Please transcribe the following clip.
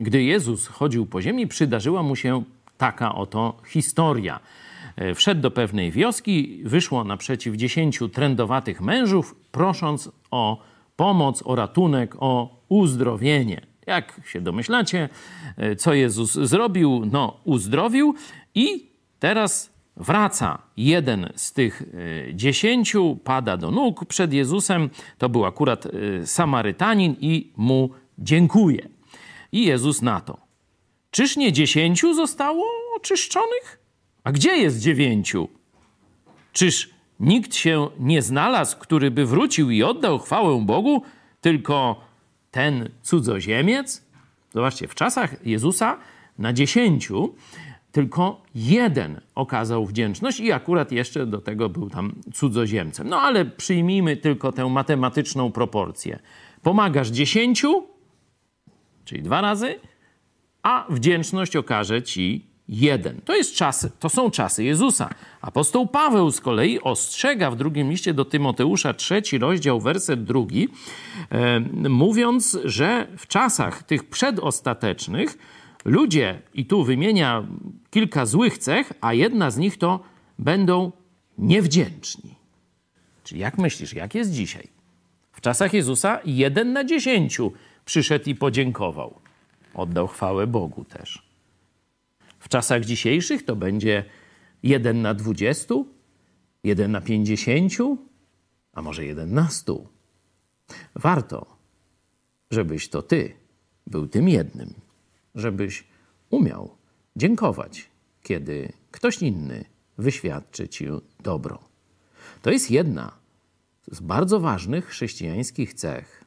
Gdy Jezus chodził po ziemi, przydarzyła mu się taka oto historia. E, wszedł do pewnej wioski, wyszło naprzeciw dziesięciu trędowatych mężów, prosząc o pomoc, o ratunek, o uzdrowienie. Jak się domyślacie, e, co Jezus zrobił? No, uzdrowił i teraz wraca jeden z tych e, dziesięciu, pada do nóg przed Jezusem. To był akurat Samarytanin i mu dziękuje. I Jezus na to. Czyż nie dziesięciu zostało oczyszczonych? A gdzie jest dziewięciu? Czyż nikt się nie znalazł, który by wrócił i oddał chwałę Bogu, tylko ten cudzoziemiec? Zobaczcie, w czasach Jezusa na dziesięciu tylko jeden okazał wdzięczność i akurat jeszcze do tego był tam cudzoziemcem. No ale przyjmijmy tylko tę matematyczną proporcję. Pomagasz dziesięciu, czyli dwa razy, a wdzięczność okaże ci jeden. To, jest czas, to są czasy Jezusa. Apostoł Paweł z kolei ostrzega w drugim liście do Tymoteusza, trzeci rozdział, werset drugi, e, mówiąc, że w czasach tych przedostatecznych ludzie, i tu wymienia kilka złych cech, a jedna z nich to będą niewdzięczni. Czyli jak myślisz, jak jest dzisiaj? W czasach Jezusa jeden na dziesięciu przyszedł i podziękował. Oddał chwałę Bogu też. W czasach dzisiejszych to będzie 1 na 20, 1 na 50, a może 1 na 100. Warto, żebyś to ty był tym jednym, żebyś umiał dziękować, kiedy ktoś inny wyświadczy ci dobro. To jest jedna z bardzo ważnych chrześcijańskich cech